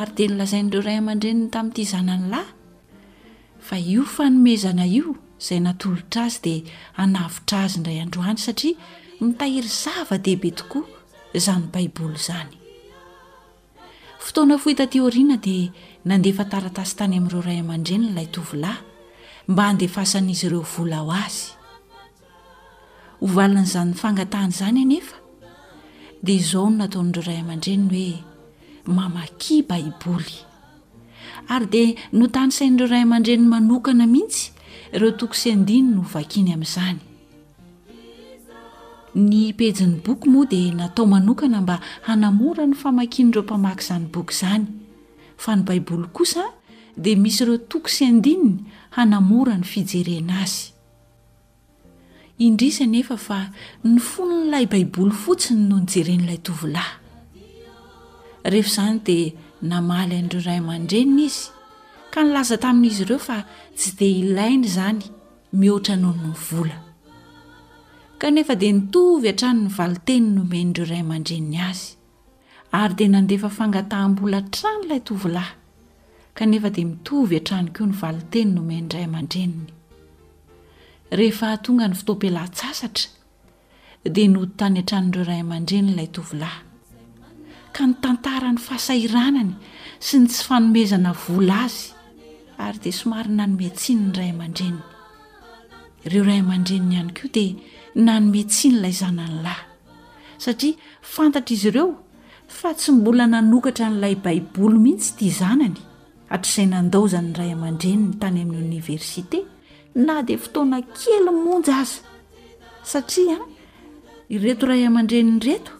Ary dia nolazain'ireo ray aman-dreniny tamin'ity zanany lahy fa io fanomezana io izay natolotra azy dia hanavotra azy indray androany satria mitahiry zava-dehibe tokoa izany Baiboly izany. Fotoana fohy taty aoriana dia nandefa taratasy tany amin'ireo ray aman-dreniny ilay tovolahy mba handefasan'izy ireo vola ho azy. Ho valin'izany fangatahana izany anefa dia izao no nataon'ireo ray aman-dreniny hoe mamakia Baiboly. Ary dia notanisain'ireo ray aman-dreniny manokana mihitsy ireo toko sy andininy hovakiny amin'izany. Ny pejin'ny boky moa dia natao manokana mba hanamora ny famakian'ireo mpamaky izany boky izany, fa ny Baiboly kosa dia misy ireo toko sy andininy hanamora ny fijerena azy. Indrisy anefa fa ny fon'ilay Baiboly fotsiny no nijeren'ilay tovolahy. Rehefa izany dia namaly an'ireo ray aman-dreniny izy, ka nilaza tamin'izy ireo fa tsy dia ilainy izany mihoatra noho ny vola. Kanefa dia nitovy hatrany ny valin-teny nomen'ireo ray aman-dreniny azy. Ary dia nandefa fangataham-bola hatrany ilay tovolahy, kanefa dia mitovy hatrany koa ny valinteny nomen'ny ray aman-dreniny. Rehefa tonga ny fotoam-pialan-tsasatra, dia nody tany an-tranon'ireo ray aman-dreniny ilay tovolahy, ka nitantara ny fahasahiranany sy ny tsy fanomezana vola azy, ary dia somary nanome tsiny ny ray aman-dreniny. Ireo ray aman-dreniny ihany koa dia nanome tsiny ilay zanany lahy. satria fantatr'izy ireo fa tsy mbola nanokatra an'ilay Baiboly mihitsy ity zanany, hatrizay nandaozan'ny ray aman-dreniny tany amin'ny oniversite, na dia fotoana kely monja aza, satria ireto ray aman-dreniny ireto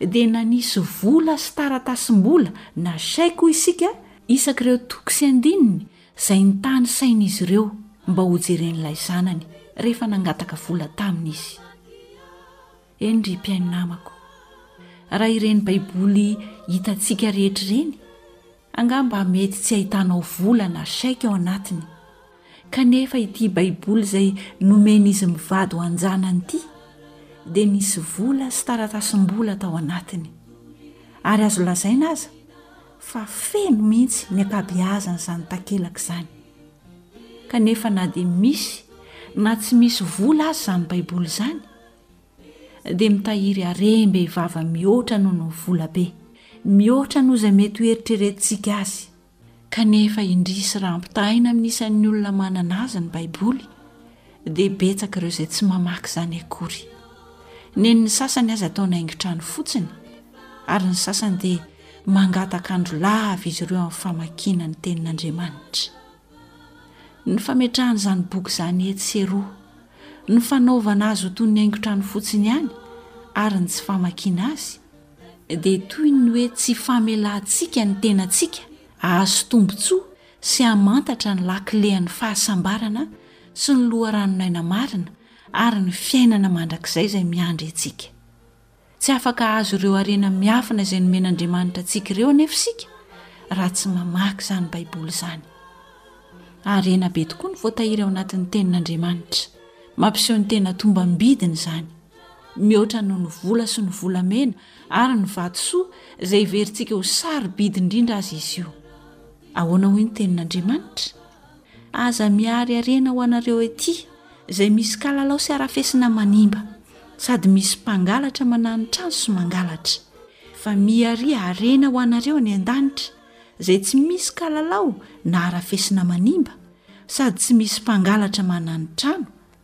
dia nanisy vola sy taratasim-bola na chèque hoy isika isaky ireo toko sy andininy izay nitanisain'izy ireo mba hojeren'ilay zanany rehefa nangataka vola taminy izy. Eny ry mpihaino namako, raha ireny Baiboly hitantsika rehetra ireny, angamba mety tsy hahitanao vola na chèque ao anatiny. Kanefa ity Baiboly izay nomen'izy mivady ho an-janany ity dia nisy vola sy taratasim-bola tao anatiny. Ary azo lazaina aza fa feno mihitsy ny ankabeazany izany takelaka izany. Kanefa na dia misy na tsy misy vola aza izany Baiboly izany, dia mitahiry harem-behivava mihoatra noho ny volabe, mihoatra noho izay mety hoeritreretintsika azy. Kanefa indrisy raha ampitahaina amin'ny isan'ny olona manana azy ny Baiboly, dia betsaka ireo izay tsy mamaky izany akory. Nen'ny sasany aza ataony haingon-trano fotsiny, ary ny sasany dia mangataka andro lava izy ireo amin'ny famakiana ny Tenin'Andriamanitra. Ny fametrahana izany boky izany etsy sy eroa, ny fanaovana azy ho toy ny haingon-trano fotsiny ihany ary ny tsy famakiana azy dia toy ny hoe tsy famelantsika ny tenantsika hahazo tombontsoa sy hamantatra ny lakilen'ny fahasambarana sy ny loharanon'aina marina ary ny fiainana mandrakizay izay miandry antsika. Tsy afaka hahazo ireo harena miafina izay nomen'Andriamanitra antsika ireo anefa isika, raha tsy mamaky izany Baiboly izany. Harena be tokoa no voatahiry ao anatin'ny Tenin'Andriamanitra. Mampiseho ny tena tombam-bidiny izany. Mihoatra noho ny vola sy ny volamena ary ny vatosoa izay heverintsika ho sarobidy indrindra aza izy io. Ahoana hoy ny Tenin'Andriamanitra? Aza miary harena ho anareo ety izay misy kalalao sy arafesina manimba sady misy mpangalatra mananotrano sy mangalatra, fa miaria harena ho anareo any an-danitra izay tsy misy kalalao na arafesina manimba sady tsy misy mpangalatra mananotrano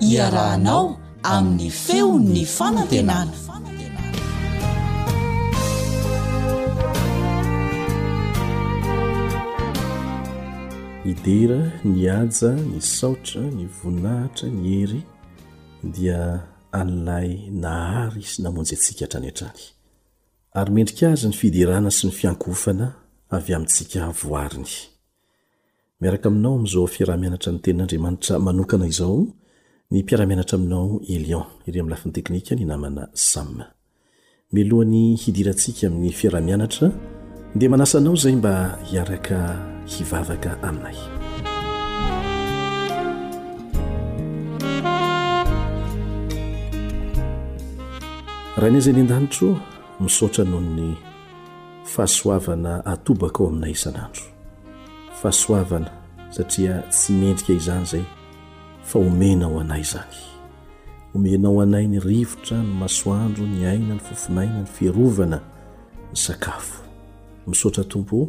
iarahanao amin'ny feon'ny fanantenana. Hidera ny haja, ny saotra, ny voninahitra, ny hery dia an'ilay nahary sy namonjy antsika hatrany hatrany. Ary mendrika azy ny fiderana sy ny fiankohofana avy amintsika voariny. Miaraka aminao amin'izao fiaraha-mianatra ny Tenin'Andriamanitra manokana izao ny mpiara-mianatra aminao Elion. Ery amin'ny lafiny teknika ny namana Sam. Mialohan'ny hidirantsika amin'ny fiaraha-mianatra dia manasa anao izay mba hiaraka hivavaka aminay. Rainay izay ny an-danitro, misaotra noho ny Fahasoavana atobaka ao aminay isan'andro. Fahasoavana satria tsy mendrika izany izay fa omenao anay izany. Omenao anay ny rivotra, ny masoandro, ny aina, ny fofon'aina, ny fiarovana, ny sakafo. Misaotra Tompo o,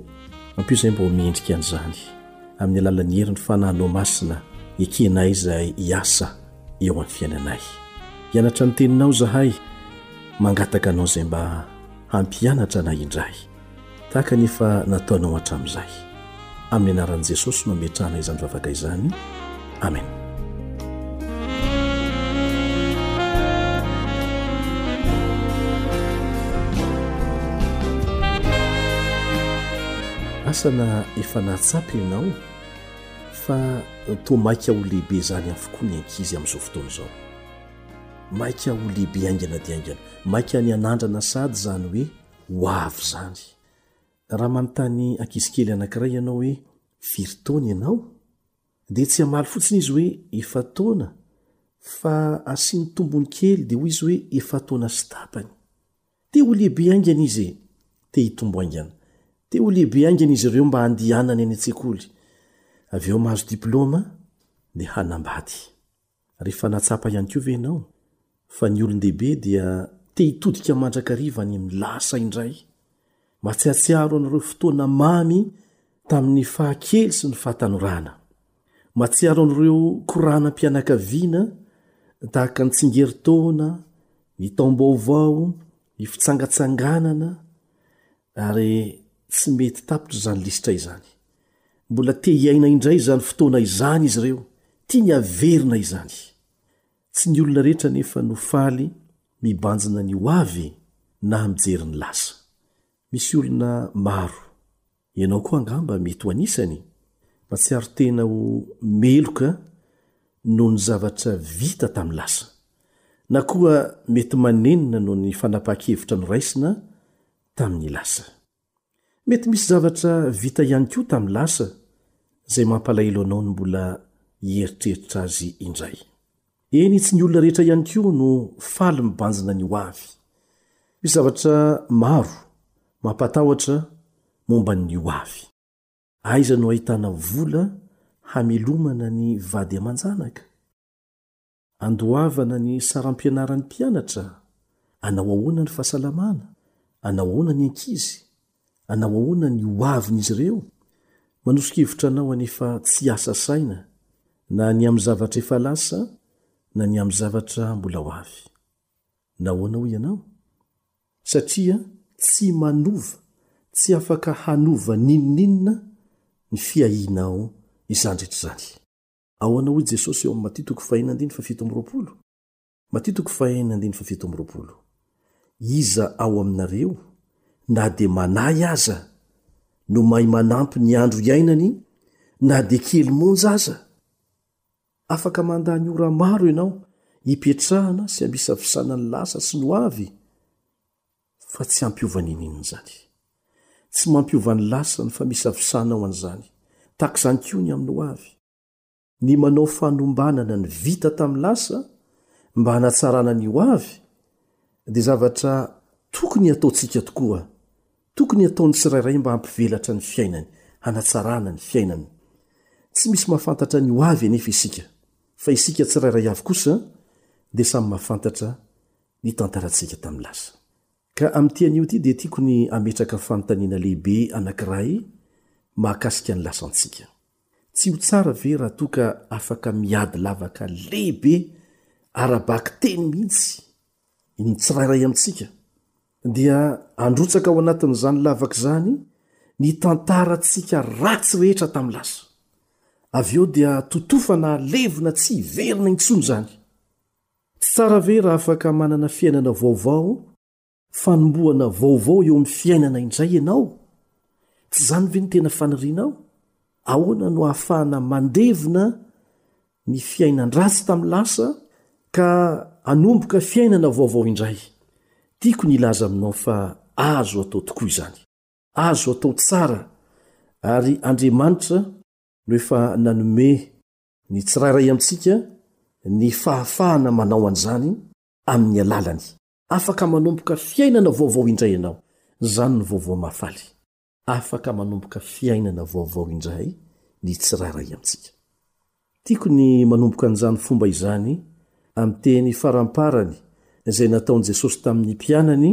ampio izay mba ho mendrika an'izany, amin'ny alalan'ny herin'ny Fanahinao Masina ekenay izay hiasa eo amin'ny fiainanay. Hianatra ny Teninao izahay, mangataka Anao izay mba Hampianatra anay indray, tahaka ny efa nataonao hatramin'izay. Amin'ny anaran'i Jesosy no ametrahana izany vavaka izany. Amena. Asa na efa nahatsapa ianao fa toa maika ho lehibe izany avokoa ny ankizy amin'izao fotoana izao. Maika ho lehibe haingana dia haingana. Maika ny hanandrana sahady izany hoe ho avy izany. Raha manontany ankizy kely anankiray ianao hoe, Firy taona ianao? dia tsy hamaly fotsiny izy hoe, Efa-taona, fa asiany tombony kely dia hoy izy hoe, Efa-taona sy tapany. Te ho lehibe haingana izy e! Te hitombo haingana. Te ho lehibe haingana izy ireo mba handihanany any an-tsekoly. Avy eo mahazo diplaoma dia hanambady. Rehefa nahatsapa ihany koa ve ianao fa ny olon-dehibe dia te hitodika mandrakariva any amin'ny lasa indray? Mahatsiatsiaro an'ireo fotoana mamy tamin'ny fahakely sy ny fahatanorana. Mahatsiaro an'ireo koranam-pianakaviana tahaka ny tsingerin-taona, ny taom-baovao, ny fitsangatsanganana, Ary tsy mety tapitra izany lisitra izany. Mbola te hiaina indray izany fotoana izany izy ireo, tiany haverina izany. Tsy ny olona rehetra anefa no faly mibanjina ny hoavy na mijery ny lasa. Misy olona maro, ianao koa angamba mety ho anisany, mahatsiaro tena ho meloka noho ny zavatra vita tamin'ny lasa, na koa mety manenina noho ny fanapahan-kevitra noraisina tamin'ny lasa. Mety misy zavatra vita ihany koa tamin'ny lasa izay mampalahelo anao ny mbola hieritreritra azy indray. Eny, tsy ny olona rehetra ihany koa no faly mibanjina ny ho avy. Misy zavatra maro mampatahotra momba ny ho avy. Aiza no ahitana vola hamelomana ny vady aman-janaka? Andoavana ny saram-pianaran'ny mpianatra? Anao ahoana ny fahasalamana? Anao ahoana ny ankizy? Anao ahoana ny ho avin'izy ireo? Manosokevitra anao anefa tsy hiasa saina na ny amin'ny zavatra efa lasa na ny amin'ny zavatra mbola ho avy. Nahoana hoy ianao? Satria tsy manova, tsy afaka hanova n'inon'inona ny fiahianao izany rehetra izany. Ahoana hoy Jesosy eo amin'ny Matio toko fahenina andininy fahafito amby roapolo? Matio toko fahenina andininy fahafito amby roapolo, Iza ao aminareo, na dia manahy aza, no mahay manampy ny andro iainany na dia kely monja aza? Afaka mandany ora maro ianao ipetrahana sy amisavisana ny lasa sy ny ho avy, fa tsy hampiova n'inon'inona izany. Tsy mampiova ny lasa ny famisavisanao an'izany. Tahaka izany koa ny amin'ny ho avy. Ny manao fanombanana ny vita tamin'ny lasa mba hanatsarana ny ho avy dia zavatra tokony hataontsika tokoa, Tokony hatao ny tsirairay mba hampivelatra ny fiainany, hanatsarana ny fiainany. Tsy misy mahafantatra ny ho avy anefa isika, fa isika tsirairay avy kosa dia samy mahafantatra ny tantarantsika tamin'ny lasa. Ka amin'ity anio ity dia tiako ny hametraka fanontaniana lehibe anankiray mahakasika ny lasantsika. Tsy ho tsara ve raha toa ka afaka miady lavaka lehibe ara-bakiteny mihitsy ny tsirairay amintsika? dia handrotsaka ao anatin'izany lavaka izany ny tantarantsika ratsy rehetra tamin'ny lasa. Avy eo dia totofana halevina tsy hiverina intsony izany. Tsy tsara ve raha afaka manana fiainana vaovao, fanombohana vaovao eo amin'ny fiainana indray ianao? Tsy izany ve ny tena fanirianao? Ahoana no ahafahana mandevina ny fiainan-dratsy tamin'ny lasa ka hanomboka fiainana vaovao indray. Tiako ny hilaza aminao fa azo atao tokoa izany. Azo atao tsara ary Andriamanitra no efa nanome ny tsirairay amintsika ny fahafahana manao an'izany amin'ny alalany. Afaka manomboka fiainana vaovao indray ianao. Izany no vaovao mahafaly. afaka manomboka fiainana vaovao indray ny tsirairay amintsika. Tiako ny manomboka an'izany fomba izany amin'ny teny faramparany izay nataon'i Jesosy tamin'ny mpianany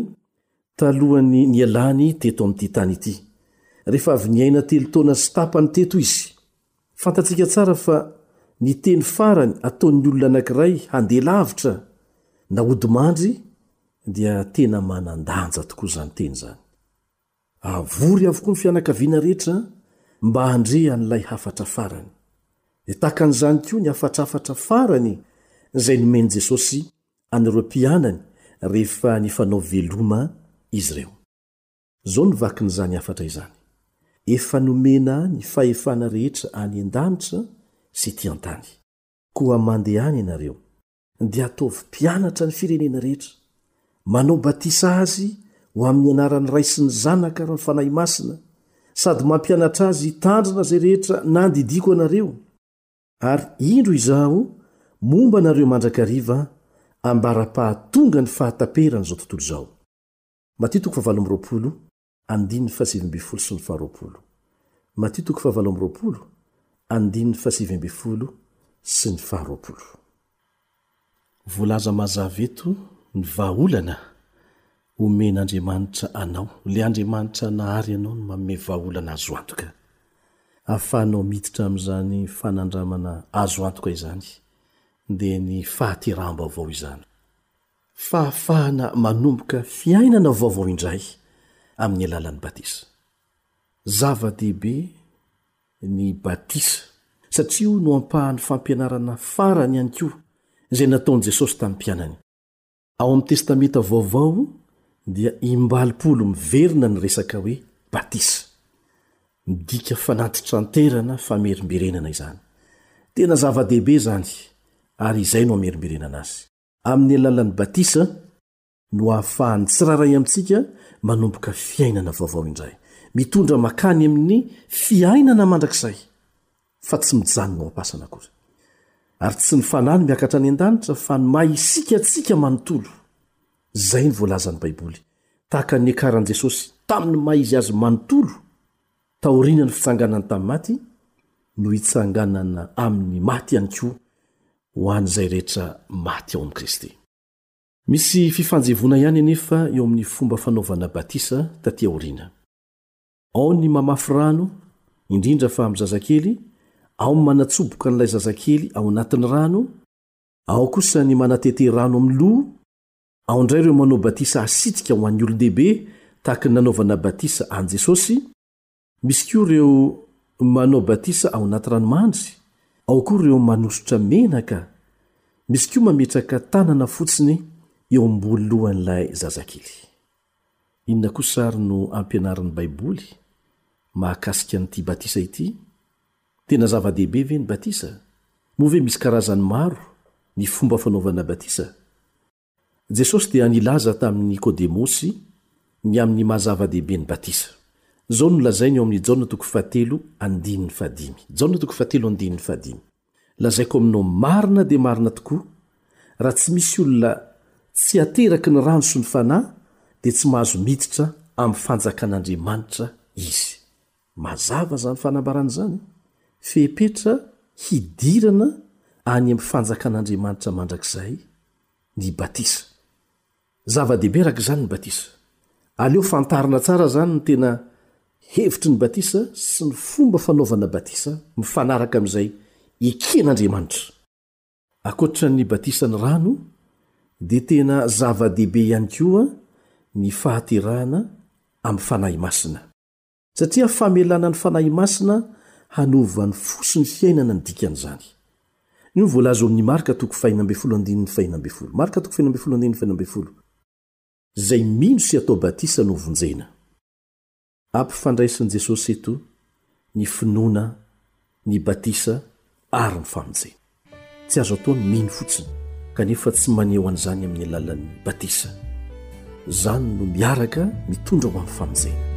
talohan'ny nialany teto amin'ity tany ity, rehefa avy niaina telo taona sy tapany teto izy. Fantatsika tsara fa ny teny farany ataon'ny olona anankiray handeha lavitra na hodimandry dia tena manan-danja tokoa izany teny izany. Avory avokoa ny fianakaviana rehetra mba handre an'ilay hafatra farany. Dia tahaka an'izany koa ny hafatrafatra farany izay nomen'i Jesosy an'ireo mpianany rehefa nifanao veloma izy ireo. Izao no vakin'izany hafatra izany, Efa nomena ny fahefana rehetra any an-danitra sy ety an-tany. Koa mandehana ianareo, dia ataovy mpianatra ny firenena rehetra, manao batisa azy ho amin'ny anaran'ny Ray sy ny Zanaka ary ny Fanahy Masina, sady mampianatra azy hitandrina izay rehetra nandidiako anareo. Ary indro Izaho momba anareo mandrakariva ambara-pahatongan'ny fahataperan'izao tontolo izao. Andininy fahasivy ambin'ny folo sy ny faharoapolo. Matio toko fahavalo amby roapolo, andininy fahasivy ambin'ny folo sy ny faharoapolo. Voalaza mazava eto ny vahaolana omen'Andriamanitra anao. Ilay Andriamanitra nahary anao no manome vahaolana azo antoka. Ahafahanao miditra amin'izany fanandramana azo antoka izany, dia ny fahateraham-baovao izany. fahafahana manomboka fiainana vaovao indray amin'ny alalan'ny batisa. Zava-dehibe ny batisa satria io no ampahan'ny fampianarana farany ihany koa izay nataon'i Jesosy tamin'ny mpianany. Ao amin'ny Testamenta Vaovao dia im-balopolo miverina ny resaka hoe batisa. Midika fanantitranterana famerimberenana izany. Tena zava-dehibe izany ary izay no hamerimberenana azy. Amin'ny alalan'ny batisa no ahafahan'ny tsirairay amintsika manomboka fiainana vaovao indray, mitondra makany amin'ny fiainana mandrakizay, fa tsy mijanona ao am-pasana akory. Ary tsy ny fanahy no miakatra any an-danitra, fa ny maha isika antsika manontolo. Izay no voalazan'ny Baiboly, tahaka ny niakaran'i Jesosy tamin'ny maha izy azy manontolo. Taoriana ny fitsanganany tamin'ny maty no hitsanganana amin'ny maty ihany koa ho an'izay rehetra maty ao amin'i Kristy. Misy fifanjevoana ihany anefa eo amin'ny fomba fanaovana batisa taty aoriana. Ao ny mamafy rano, indrindra fa amin'ny zazakely, ao ny manatsoboka an'ilay zazakely ao anatin'ny rano, ao kosa ny manatete rano amin'ny loha, Ao indray ireo manao batisa hasitrika ho an'ny olon-dehibe tahaka ny nanaovana batisa an'i Jesosy, misy koa ireo manao batisa ao anaty ranomandry, ao koa ireo manosotra menaka, misy koa mametraka tanana fotsiny eo ambony lohan'ilay zazakely. Inona kosa ary no ampianarin'ny Baiboly mahakasika an'ity batisa ity? Tena zava-dehibe ve ny batisa? Moa ve misy karazany maro ny fomba fanaovana batisa? Jesosy dia nilaza tamin'i Nikodemosy ny amin'ny maha zava-dehibe ny batisa. Izao no lazainy ao amin'ny Jaona toko fahatelo andininy fahadimy. Jaona toko fahatelo andininy fahadimy. Lazaiko aminao marina dia marina tokoa, raha tsy misy olona tsy ateraky ny rano sy ny Fanahy dia tsy mahazo miditra amin'ny fanjakan'Andriamanitra izy. Mazava izany fanambarana izany, fepetra hidirana any amin'ny fanjakan'Andriamanitra mandrakizay ny batisa. Zava-dehibe araka izany ny batisa. Aleo fantarina tsara izany ny tena hevitry ny batisa sy ny fomba fanaovana batisa mifanaraka amin'izay eken'Andriamanitra. Ankoatra ny batisan'ny rano, dia tena zava-dehibe ihany koa ny fahaterahana amin'ny Fanahy Masina. Satria famelana ny Fanahy Masina hanova ny fo sy ny fiainana ny dikan'izany. Io no voalaza ao amin'ny Marka toko fahena ambin'ny folo andininy fahena ambin'ny folo. Marka toko fahena ambin'ny folo andininy fahena ambin'ny folo. Izay mino sy atao batisa no vonjena. Ampifandraisin'i Jesosy eto ny finoana ny batisa ary ny famonjena. Tsy azo atao ny mino fotsiny kanefa tsy maneho an'izany amin'ny alalan'ny batisa. Izany no miaraka mitondra ho amin'ny famonjena.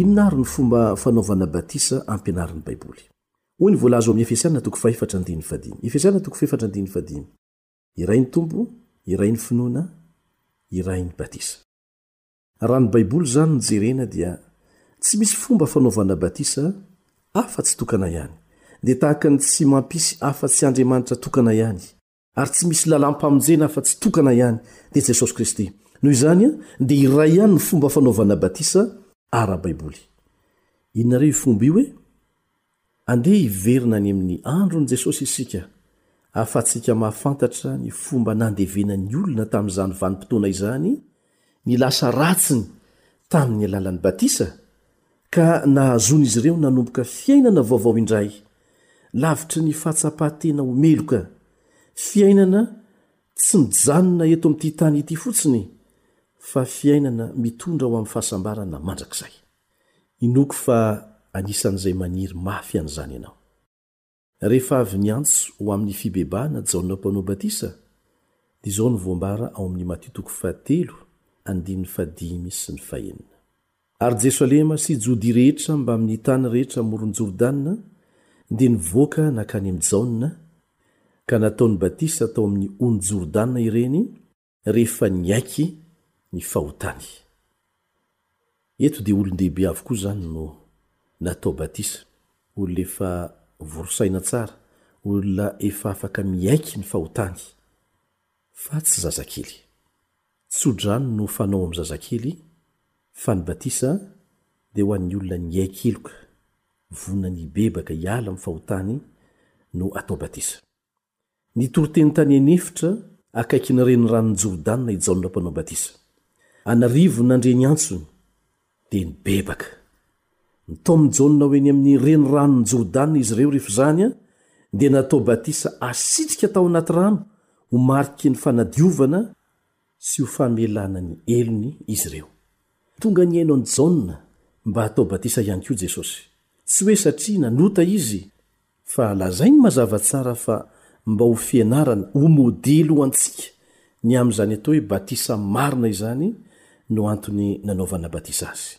inona ary ny fomba fanaovana batisa ampianarin'ny baiboly hoy ny voalaza ao amin'ny efesiana toko fahefatra andinny fadimy efesiana toko fefatra andinny fadimy iray ny tompo iray ny finoana iray ny batisa Raha ny Baiboly izany no jerena dia tsy misy fomba fanaovana batisa afa-tsy tokana ihany, dia tahaka ny tsy mampisy afa-tsy Andriamanitra tokana ihany, ary tsy misy lalàm-pamonjena afa-tsy tokana ihany, dia Jesosy Kristy. Noho izany dia iray ihany ny fomba fanaovana batisa ara-baiboly. Inona re io fomba io e? Andeha hiverina any amin'ny andron'i Jesosy isika ahafahantsika mahafantatra ny fomba nandevenan'ny olona tamin'izany vanim-potoana izany ny lasa ratsiny tamin'ny alalan'ny batisa ka nahazoan'izy ireo nanomboka fiainana vaovao indray lavitry ny fahatsapan-tena ho meloka, fiainana tsy mijanona eto amin'ity tany ity fotsiny fa fiainana mitondra ho amin'ny fahasambarana mandrakizay. Inoako fa anisan'izay maniry mafy an'izany ianao. Rehefa avy niantso ho amin'ny fibebahana Jaona Mpanao Batisa, dia izao no voambara ao amin'ny Matio toko fahatelo, andininy fahadimy sy ny fahenina. Ary Jerosalema sy Jodia rehetra mbamin'ny tany rehetra amoron'i Jordana dia nivoaka nankany amin'i Jaona, ka nataony batisa tao amin'ny ony Jordana ireny, rehefa niaiky ny fahotany. Eto dia olon-dehibe avokoa izany no natao batisa, olona efa vory saina tsara, olona efa afaka miaiky ny fahotany, fa tsy zazakely. Tso-drano no fanao amin'ny zazakely, fa ny batisa dia ho an'ny olona niaiky heloka, vonona ny hibebaka hiala amin'ny fahotany no atao batisa. Nitory teny tany an'efitra akaikin'ny Reniranon'i Jordana i Jaona Mpanao Batisa. An'arivony nandre ny antsony, dia nibebaka. Nitaomin'i Jaona ho eny amin'ny Reniranon'i Jordana izy ireo, rehefa izany, dia natao batisa asitrika tao anaty rano ho mariky ny fanadiovana sy ho famelana ny helony izy ireo. Tonga nihaino an'i Jaona mba hatao batisa ihany koa Jesosy. Tsy hoe satria nanota izy, fa lazainy mazava tsara fa mba ho fianarana, ho modely ho antsika ny amin'izany atao hoe batisa marina izany no antony nanaovana batisa azy.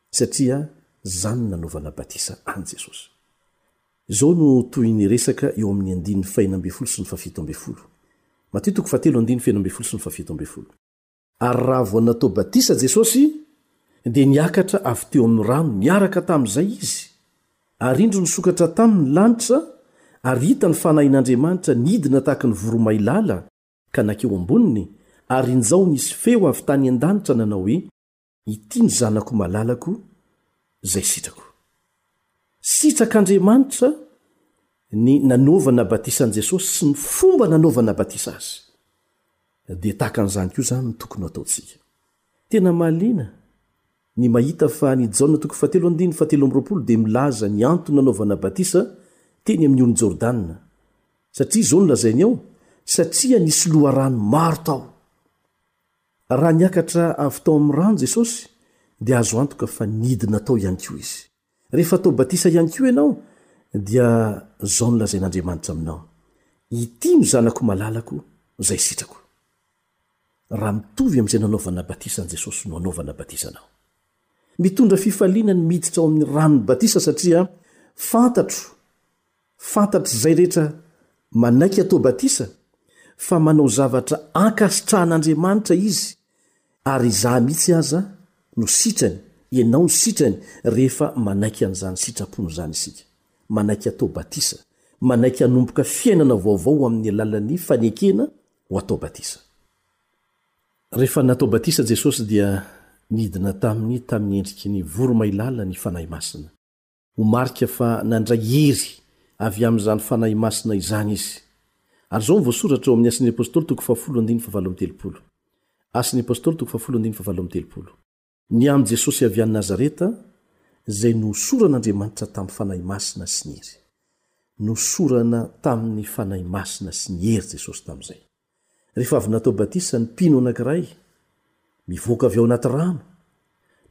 Satria zany nanaovana batisa any Jesosy. Izao no tohiny ny resaka eo amin'ny andininy fahenina ambin'ny folo sy ny fahafito ambin'ny folo. Matio toko fahatelo andininy feno ambin'ny folo sy ny fahafito ambin'ny folo. Ary raha vao natao batisa Jesosy, dia niakatra avy teo amin'ny rano niaraka tamin'izay Izy, ary indro nisokatra Taminy ny lanitra, ary hita ny Fanahin'Andriamanitra nidina tahaka ny voromailala ka nankeo amboniny, ary injao nisy feo avy tany an-danitra nanao hoe, Ity ny zanako malalako izay sitrako. Sitrak'Andriamanitra ny nanaovana batisa an'i Jesosy sy ny fomba nanaovana batisa Azy. Dia tahaka an'izany koa izany no tokony hataontsika. Tena mahaliana ny mahita fa any Jaona toko fahatelo andininy fahatelo amby roapolo dia milaza ny antony nanaovana batisa teny amin'ny oron'i Jordana. Satria izao no lazainy ao, Satria nisy loharano maro tao. Raha niakatra avy tao amin'ny rano Jesosy, dia azo antoka fa nidina tao ihany koa izy. Rehefa atao batisa ihany koa ianao, dia izao no lazain'Andriamanitra aminao, Ity no Zanako malalako, izay sitrako. Raha mitovy amin'izay nanaovana batisa an'i Jesosy no anaovana batisa anao. Mitondra fifaliana ny miditra ao amin'ny ranon'ny batisa satria fantatro, Fantatr'izay rehetra manaiky atao batisa fa manao zavatra ankasitrahan'Andriamanitra izy ary izaho mihitsy aza no sitrany, ianao no sitrany rehefa manaiky an'izany sitrapony izany isika. Manaiky atao batisa, manaiky hanomboka fiainana vaovao amin'ny alalan'ny fanekena ho atao batisa. Rehefa natao batisa Jesosy dia nidina taminy tamin'ny endriky ny voromailala ny Fanahy Masina. Ho marika fa nandray hery avy amin'izany Fanahy Masina izany izy. Ary izao no voasoratra ao amin'ny Asan' ny Apôstôly toko fahafolo andininy fahavalo amby telopolo. Asan' ny Apôstôly toko fahafolo andininy fahavalo amby telopolo. Ny amin'i Jesosy avy any Nazareta, izay nohosoran'Andriamanitra tamin'ny Fanahy Masina sy ny hery. Nohosorana tamin'ny Fanahy Masina sy ny hery Jesosy tamin'izay. Rehefa avy natao batisa ny mpino anankiray, mivoaka avy ao anaty rano,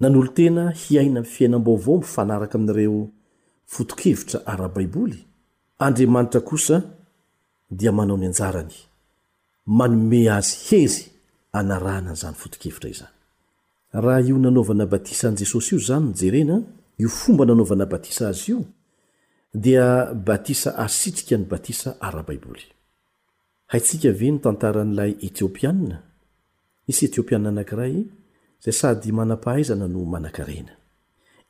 nanolo-tena hiaina amin'ny fiainam-baovao mifanaraka amin'ireo foto-kevitra ara-baiboly, Andriamanitra kosa dia manao ny anjarany, manome azy hery hanarahana an'izany foto-kevitra izany. Raha io nanaovana batisa an'i Jesosy io izany no jerena, io fomba nanaovana batisa azy io dia batisa asitrika ny batisa ara-baiboly. Haintsika ve ny tantaran'ilay Etiopiana? Nisy Etiopiana anankiray izay sady manam-pahaizana no manankarena.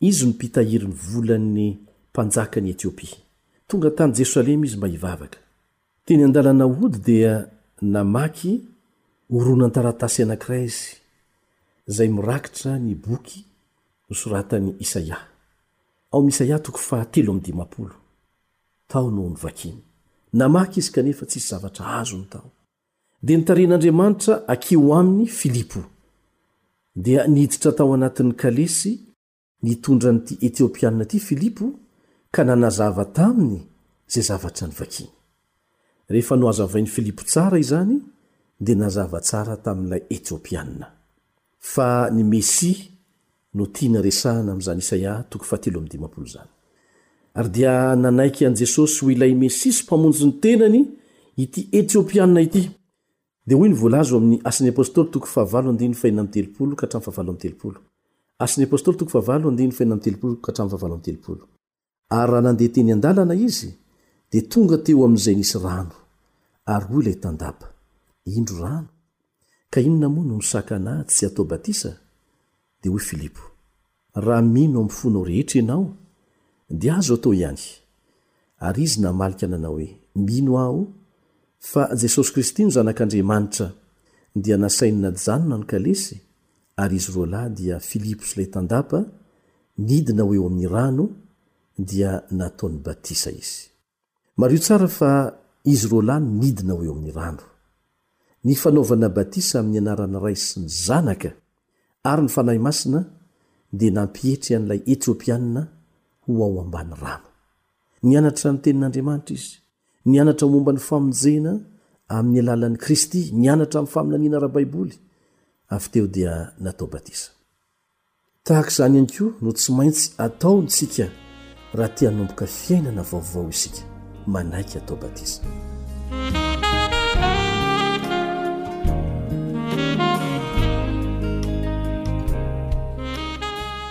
Izy no mpitahiry ny volan'ny mpanjakan'i Etiopia. Tonga tany Jerosalema izy mba hivavaka. Teny an-dalana hody dia namaky horonan-taratasy anankiray izy, izay mirakitra ny boky nosoratan'i Isaia. Ao amin'i Isaia toko fahatelo amby dimampolo, Tao no novakiny. Namaky izy kanefa tsisy zavatra azony tao. Dia nitarihin'Andriamanitra aky ho aminy Filipo. Dia niditra tao anatin'ny kalesy nitondra an'ity Etiopianina ity Filipo ka nanazava taminy izay zavatra novakiny. Rehefa nohazavain'i Filipo tsara izany dia nazava tsara tamin'ilay Etiopianina fa ny Mesia no tiana resahana amin'izany Isaia toko fahatelo amby dimampolo izany. Ary dia nanaiky an'i Jesosy ho ilay Mesia sy Mpamonjy ny tenany ity Etiopiana ity. Dia hoy ny voalaza ao amin'ny Asan'ny Apostoly toko fahavalo andininy fahenina amby telopolo ka hatramin'ny fahavalo amby telopolo. Asan'ny Apostoly toko fahavalo andininy fahenina amby telopolo ka hatramin'ny fahavalo amby telopolo. Ary raha nandeha teny an-dalana izy, dia tonga teo amin'izay nisy rano. Ary hoy ilay tandapa, Indro rano! Ka inona moa no misaka anà tsy hatao batisa? Dia hoy Filipo, Raha mino amin'ny fonao rehetra ianao, dia azo atao ihany. Ary izy namalika nanao hoe, Mino aho, fa Jesosy Kristy no Zanak'Andriamanitra, dia nasainy najanona ny kalesy, ary izy roalahy dia Filipo sy ilay tandapa nidina ho eo amin'ny rano dia nataony batisa izy. Mariho tsara fa izy roalahy no nidina ho eo amin'ny rano. Ny fanaovana batisa amin'ny anaran'ny Ray sy ny Zanaka ary ny Fanahy Masina dia nampietry an'ilay Etiopianina ho ao ambany rano. Nianatra ny Tenin'Andriamanitra izy. Nianatra momba ny famonjena amin'ny alalan'i Kristy, nianatra amin'ny faminaniana ara-baiboly, avy teo dia natao batisa. Tahaka izany ihany koa no tsy maintsy ataontsika raha te hanomboka fiainana vaovao isika, manaiky atao batisa.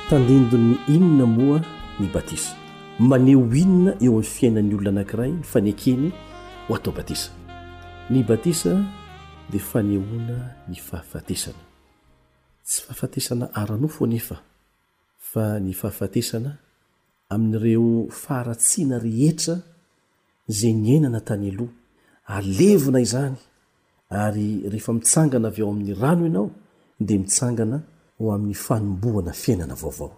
Tandindon'ny inona moa ny batisa? Maneho inona eo amin'ny fiainan'ny olona anankiray ny fanekeny ho atao batisa? Ny batisa dia fanehoana ny fahafatesana. Tsy fahafatesana ara-nofo anefa, fa ny fahafatesana amin'ireo faharatsiana rehetra izay niainana tany aloha. Alevina izany, ary rehefa mitsangana avy ao amin'ny rano ianao, dia mitsangana ho amin'ny fanombohana fiainana vaovao.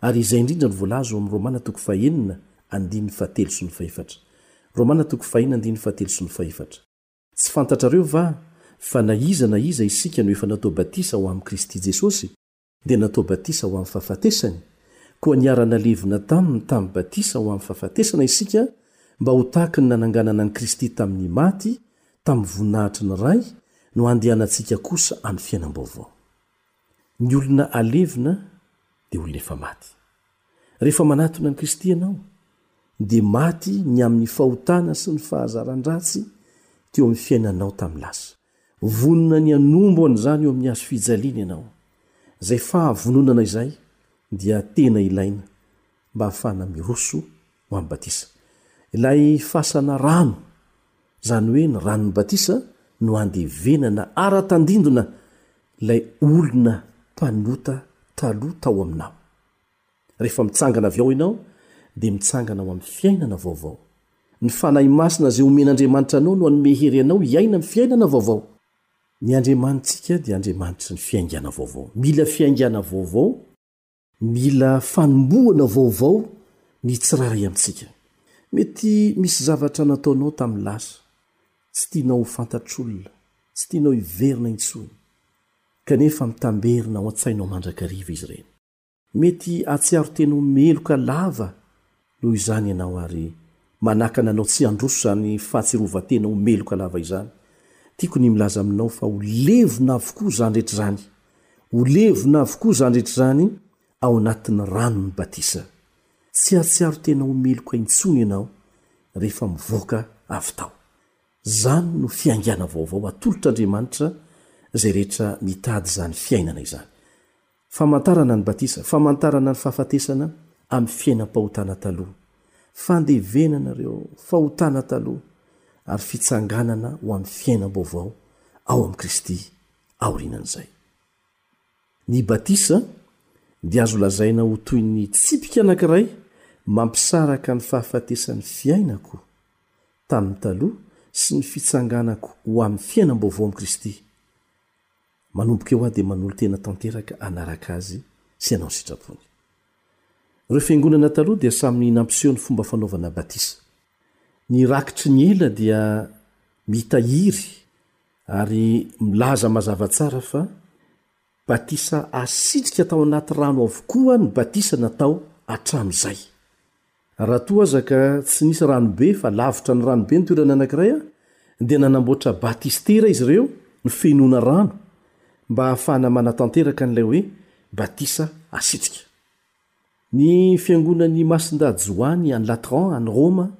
Ary izay indrindra no voalaza ao amin'ny Romana toko fahenina andininy fahatelo sy ny fahefatra. Romana toko fahena andininy fahatelo sy ny fahefatra. Tsy fantatrareo va fa na iza na iza isika no efa natao batisa ho amin'i Kristy Jesosy, dia natao batisa ho amin'ny fahafatesany? Koa niara-nalevina taminy tamin'ny batisa ho amin'ny fahafatesana isika, mba ho tahaky ny nananganana an'i Kristy tamin'ny maty tamin'ny voninahitry ny Ray no handehanantsika kosa any fiainam-baovao. Ny olona alevina dia olona efa maty. Rehefa manatona an'i Kristy ianao, dia maty ny amin'ny fahotana sy ny fahazaran-dratsy teo amin'ny fiainanao tamin'ny lasa. Vonona ny hanombo an'izany eo amin'ny hazo fijaliana ianao. Izay fahavononana izay dia tena ilaina mba hahafahana miroso ho amin'ny batisa. Ilay fasana rano, izany hoe ny ranon'ny batisa, no andevenana ara-tandindona ilay olona mpanota taloha tao aminao. Rehefa mitsangana avy ao ianao, dia mitsangana ho amin'ny fiainana vaovao. Ny Fanahy Masina izay omen'Andriamanitra anao no hanome hery anao hiaina ny fiainana vaovao. Ny Andriamanitsika dia Andriamanitry ny fiaingana vaovao. Mila fiaingana vaovao. Mila fanombohana vaovao ny tsirairay amintsika. Mety misy zavatra nataonao tamin'ny lasa, tsy tianao ho fantatr'olona, tsy tianao hiverina intsony, kanefa mitamberina ao an-tsainao mandrakariva izy ireny. Mety hahatsiaro tena ho meloka lava Noho izany ianao ary manakana anao tsy handroso izany fahatsiarovan-tena ho meloka lava izany. Tiako ny milaza aminao fa ho levona avokoa izany rehetra izany. Ho levona avokoa izany rehetra izany ao anatin'ny ranon'ny batisa. Tsy hahatsiaro tena ho meloka intsony ianao rehefa mivoaka avy tao. Izany no fiaingàna vaovao atolotr'Andriamanitra izay rehetra mitady izany fiainana izany. Famantarana ny batisa, famantarana ny fahafatesana amin'ny fiainam-pahotana taloha, fandevenana ireo fahotana taloha, ary fitsanganana ho amin'ny fiainam-baovao ao amin'i Kristy aorianan'izay. Ny batisa dia azo lazaina ho toy ny tsipika anankiray mampisaraka ny fahafatesan'ny fiainako tamin'ny taloha sy ny fitsanganako ho amin'ny fiainam-baovao amin'i Kristy Manomboka eo aho dia manolo-tena tanteraka hanaraka Azy sy hanao ny sitrapony. Ireo fiangonana taloha dia samy nampiseho ny fomba fanaovana batisa. Ny rakitry ny ila dia mitahiry ary milaza mazava tsara fa batisa asitrika tao anaty rano avokoa ny batisa natao hatramin'izay. Raha toa aza ka tsy nisy ranobe fa lavitra ny ranobe ny toerana anankiray dia nanamboatra batistera izy ireo nifenoina rano mba hahafahana manatanteraka an'ilay hoe batisa asitrika. Ny fiangonan'i Masindahy Joany any Latran any Roma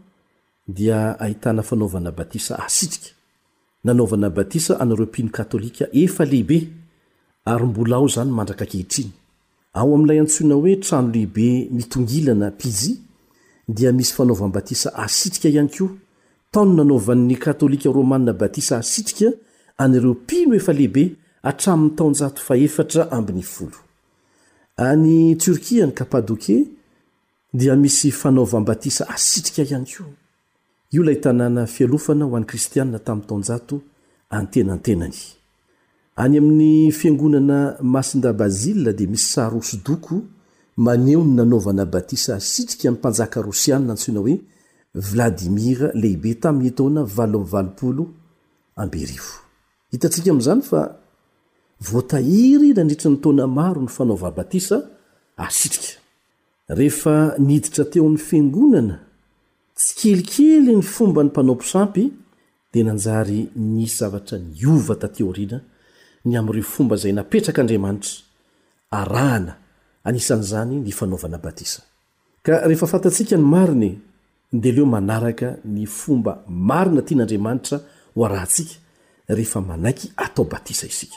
dia ahitana fanaovana batisa asitrika. Nanaovana batisa an'ireo mpino katolika efa lehibe ary mbola ao izany mandrak'ankehitriny. Ao amin'ilay antsoina hoe Trano Lehibe Mitongilana, PG, dia misy fanaovam-batisa asitrika ihany koa. Tao no nanaovan'ny Katolika Romana batisa asitrika an'ireo mpino efa lehibe hatramin'ny taonjato fahefatra ambin'ny folo. Any Turquie, any Kapadokia, Dia misy fanaovam-batisa asitrika ihany koa. Io ilay tanàna fialofana ho an'ny Kristianina tamin'ny taonjato antenantenany. Any amin'ny Fiangonana Masindahy Bazila dia misy sary hosodoko maneho ny nanaovana batisa asitrika ny mpanjaka rosianina antsoina hoe Vladimir Lehibe tamin'ny taona valo amby valopolo amby arivo. Hitantsika amin'izany fa voatahiry nandritry ny taona maro ny fanaovam-batisa asitrika. Rehefa niditra teo amin'ny fiangonana, tsikelikely ny fomba ny mpanao mpisampy dia nanjary nisy zavatra niova taty aoriana ny amin'ireo fomba izay napetrak'Andriamanitra arahana, anisan'izany ny fanaovana batisa. Ka rehefa fantatsika ny marina e! Dia aleo manaraka ny fomba marina tian'Andriamanitra ho arahantsika rehefa manaiky atao batisa isika.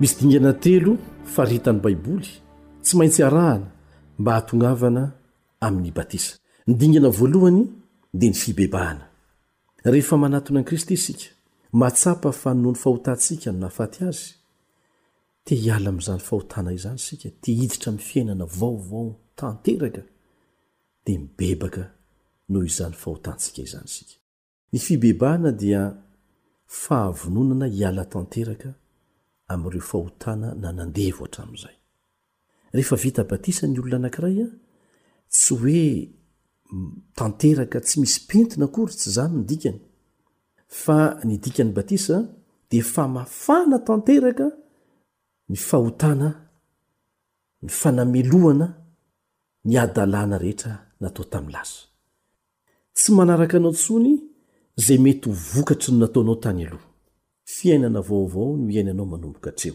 misy dingana telo faritan'ny baiboly tsy maintsy arahana mba hahatongavana amin'ny batisa ny dingana voalohany dia ny fibebahana rehefa manatona an'i kristy isika mahatsapa fa noho ny fahotantsika no nahafaty azy Te hiala amin'izany fahotana izany isika, te hiditra amin'ny fiainana vaovao tanteraka, dia mibebaka noho izany fahotantsika izany isika. Ny fibebahana dia fahavononana hiala tanteraka amin'ireo fahotana nanandevo hatramin'izay. Rehefa vita batisa ny olona anankiray, tsy hoe tanteraka tsy misy pentina akory, tsy izany ny dikany, Fa ny dikan'ny batisa dia famafana tanteraka ny fahotana, ny fanamelohana ny hadalana rehetra natao tamin'ny lasa. Tsy manaraka anao intsony izay mety ho vokatry ny nataonao tany aloha. Fiainana vaovao no iainanao manomboka hatreo.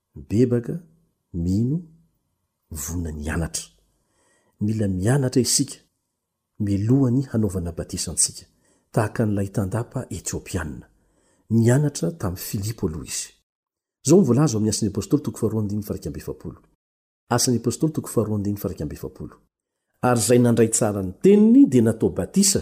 Mibebaka, mino, vonona ny hianatra. Mila mianatra isika milohan'ny hanaovana batisa antsika, tahaka an'ilay tandapa Etiopiana. Nianatra tamin'i Filipo aloha izy. Izao no voalaza ao amin'ny Asan'ny Apostoly toko faharoa andininy faha iraika amby efapolo. Asan'ny Apostoly toko faharoa andininy faha iraika amby efapolo. Ary izay nandray tsara ny teniny dia natao batisa.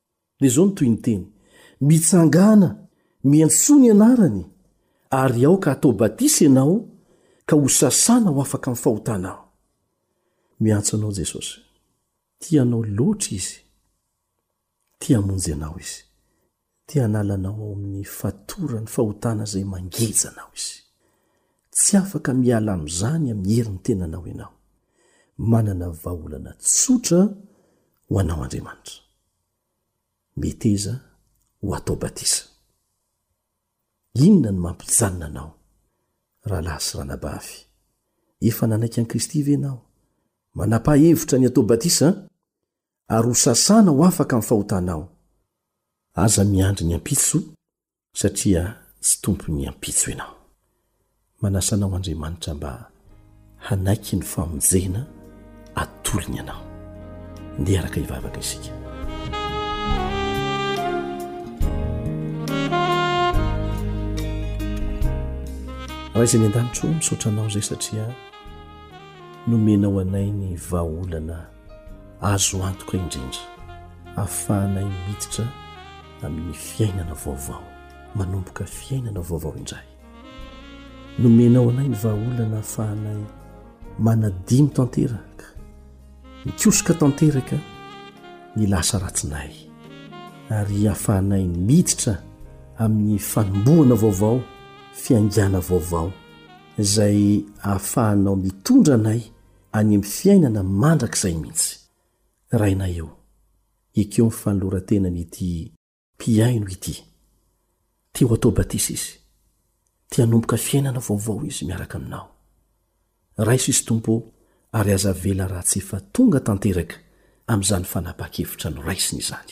Dia izao no tohinteny, Mitsangàna, miantsoa ny anarany, ary aoka hatao batisa ianao ka ho sasana ho afaka amin'ny fahotanao. Miantso anao Jesosy. Tia anao loatra Izy. Tia hamonjy anao Izy. Tia hanala anao ao amin'ny fatoran'ny fahotana izay mangeja anao Izy. Tsy afaka miala amin'izany amin'ny herin'ny tenanao ianao. Manana vahaolana tsotra ho anao Andriamanitra. Meteza ho atao batisa. Inona no mampijanona anao, rahalahy sy ranabavy? Efa nanaiky an'i Kristy ve ianao? Manapa-hevitra ny hatao batisa ary ho sasana ho afaka amin'ny fahotanao. Aza miandry ny ampitso Satria tsy tompon'ny ampitso ianao. Manasa anao Andriamanitra mba hanaiky ny famonjena atolony anao. Ndeha araka hivavaka isika. Ray izay any an-danitra o, misaotra anao izay satria nomenao anay ny vahaolana Azo antoka indrindra, ahafahanay miditra amin'ny fiainana vaovao, manomboka fiainana vaovao indray. Nomenao anay ny vahaolana ahafahanay manadino tanteraka, mikosoka tanteraka ny lasa ratsinay, ary ahafahanay miditra amin'ny fanombohana vaovao, fiaingàna vaovao, izay ahafahanao mitondra anay, any amin'ny fiainana mandrakizay mihitsy. Rainay eo. Ekeo ny fanoloran-tenan'ity mpihaino ity. Te ho atao batisa izy. Te hanomboka fiainana vaovao izy miaraka aminao. Raiso izy Tompo ô ary aza avela raha tsy efa tonga tanteraka amin'izany fanapahan-kevitra noraisiny izany.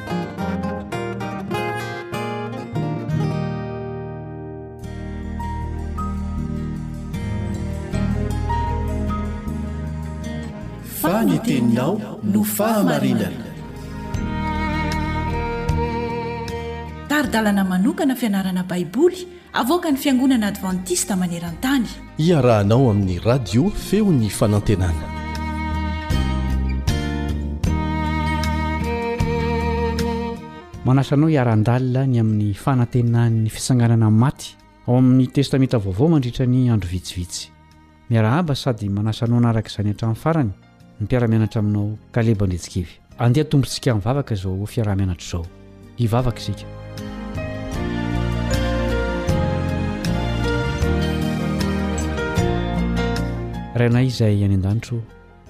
fa ny teninao no fahamarinana tari-dalana manokana fianarana baiboly Avoakan'ny Fiangonana Advantista maneran-tany. Iarahanao amin'ny Radio Feon'ny Fanantenana. Manasa anao hiara-handalina ny amin'ny fanantenan'ny fitsanganana amin'ny maty ao amin'ny Testamenta Vaovao mandritra ny andro vitsivitsy. Miarahaba sady manasa anao hanaraka izany hatramin'ny farany. Ny mpiara-mianatra aminao, Kalebo Andriantsikivy. Andeha atombontsika mivavaka izao fiaraha-mianatra izao. Hivavaka isika. Rainay izay any an-danitra ô,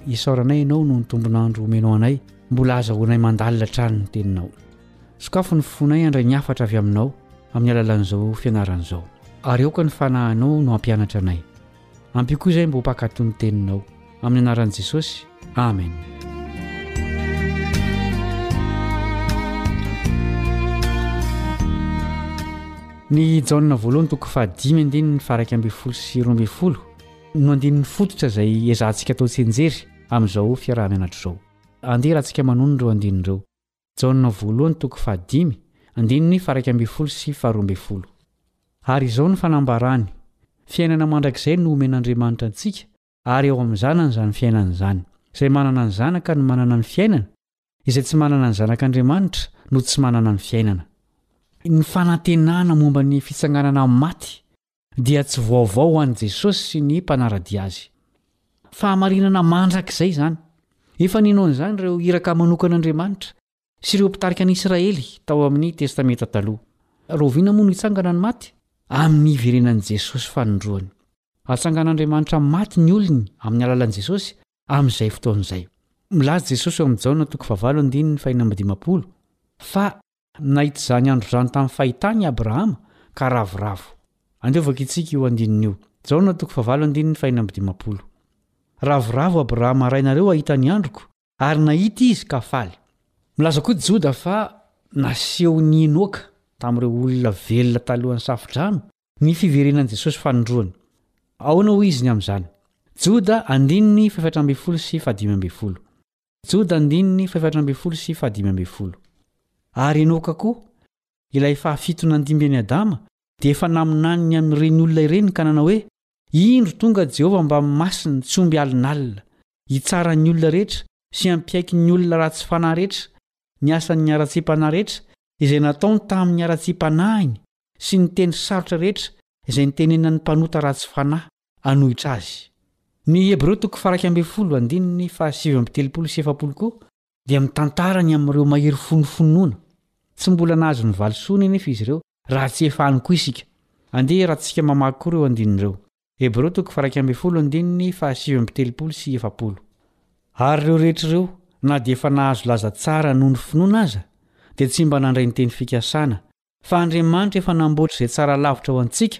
isaoranay Ianao noho ny tombon'andro omenao anay, mbola azahoanay mandalina hatrany ny Teninao. Sokafo ny fonay handray ny hafatra avy Aminao amin'ny alalan'izao fianarana izao, ary aoka ny Fanahinao no hampianatra anay. Ampio koa izay mba ho mpankatò ny teninao. Amin'ny anaran'i Jesosy, Amen. Ny Jaona voalohany toko fahadimy andininy faraika ambin'ny folo sy roa ambin'ny folo no andininy fototra izay ezahantsika atao tsianjery amin'izao fiaraha-mianatra izao. Andeha raha antsika manonona ireo andininy ireo. Jaona voalohany toko fahadimy, andininy faharaika ambin'ny folo sy faharoa ambin'ny folo. Ary izao no fanambarany, fiainana mandrakizay no omen'Andriamanitra antsika, ary ao amin'ny Zanany izany fiainana izany. Izay manana ny Zanaka no manana ny fiainana, izay tsy manana ny Zanak'Andriamanitra no tsy manana ny fiainana. Ny fanantenana momba ny fitsanganana amin'ny maty dia tsy vaovao ho an'i Jesosy sy ny mpanara-dia azy. Fahamarinana mandrakizay izany! Efa ninoany izany ireo Iraka manokan'Andriamanitra sy ireo mpitarika ny Isiraely tao amin'ny Testamenta Taloha. Rahoviana moa no hitsangana ny maty? Amin'ny hiverenan'i Jesosy fanindroany. Atsangan'Andriamanitra maty ny olony amin'ny alalan'i Jesosy amin'izay fotoana izay. Milaza Jesosy ao amin'ny Jaona toko fahavalo andininy fahenina amby dimampolo fa Nahita izany andro izany tamin'ny fahitany i Abrahama, ka ravoravo. Andeo vakintsika io andininy io. Jaona toko fahavalo andininy fahena amby dimampolo. Ravoravo Abrahama rainareo hahita ny androko, ary nahita izy ka faly. Milaza koa Joda fa nasehon'i Enoka, tamin'ireo olona velona talohan'ny Safodrano, ny fiverenan'i Jesosy fanindroany. Ahoana hoy izy ny amin'izany? Joda andininy fahefatrambifolosy fahadimiambifolo. Joda andininy fahefatra ambin'ny folo sy fahadimy ambin'ny folo Ary Enoka koa, ilay fahafito nandimby an'i Adama, dia efa naminany ny amin'ireny olona ireny ka nanao hoe, Indro tonga Jehovah mbamin'ny masiny tsy omby alinalina, hitsara ny olona rehetra sy hampiaiky ny olona ratsy fanahy rehetra ny asan'ny haratsiam-panahy rehetra izay nataony tamin'ny haratsiam-panahiny sy ny teny sarotra rehetra izay nitenenan'ny mpanota ratsy fanahy. hanohitra azy. Ny Hebreo toko faraika ambin'ny folo, andininy fahasivy amby telopolo sy efapolo koa dia mitantara ny amin'ireo mahery fo ny finoana. Tsy mbola nahazo ny valisoany anefa izy ireo raha tsy efa any koa isika. Andeha iarahantsika mamaky koa ireo andininy ireo. Hebreo toko faraika ambin'ny folo, andininy fahasivy amby telopolo sy efapolo. Ary ireo rehetra ireo, na dia efa nahazo laza tsara noho ny finoana aza, dia tsy mba nandray ny teny fikasana, fa Andriamanitra efa namboatra izay tsara lavitra ho antsika